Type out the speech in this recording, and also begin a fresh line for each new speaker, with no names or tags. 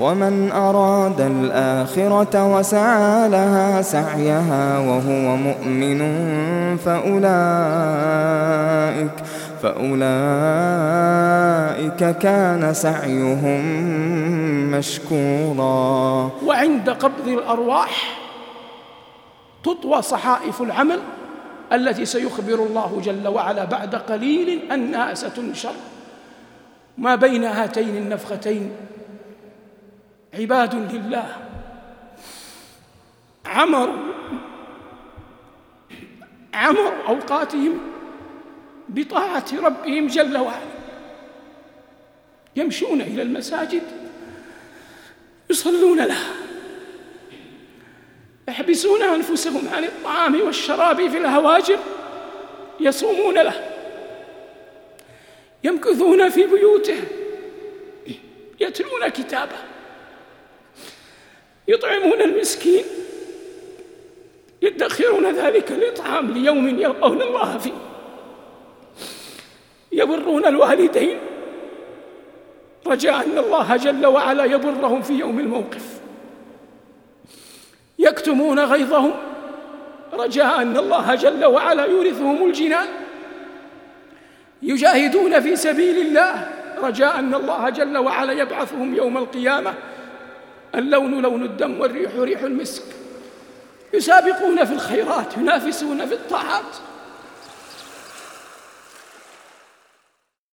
ومن أراد الآخرة وسعى لها سعيها وهو مؤمن فأولئك فأولئك كان سعيهم مشكورا.
وعند قبض الأرواح تطوى صحائف العمل التي سيخبر الله جل وعلا بعد قليل أنها ستنشر. ما بين هاتين النفختين عباد لله. عمروا عمروا أوقاتهم بطاعة ربهم جل وعلا. يمشون إلى المساجد يصلون لها يحبسون أنفسهم عن الطعام والشراب في الهواجر يصومون له يمكثون في بيوتهم يتلون كتابه. يطعمون المسكين. يدخرون ذلك الإطعام ليوم يلقون الله فيه. يبرون الوالدين. رجاء أن الله جل وعلا يبرهم في يوم الموقف. يكتمون غيظهم. رجاء أن الله جل وعلا يورثهم الجنان. يجاهدون في سبيل الله. رجاء أن الله جل وعلا يبعثهم يوم القيامة. اللون لون الدم والريح ريح المسك. يسابقون في الخيرات ينافسون في الطاعات.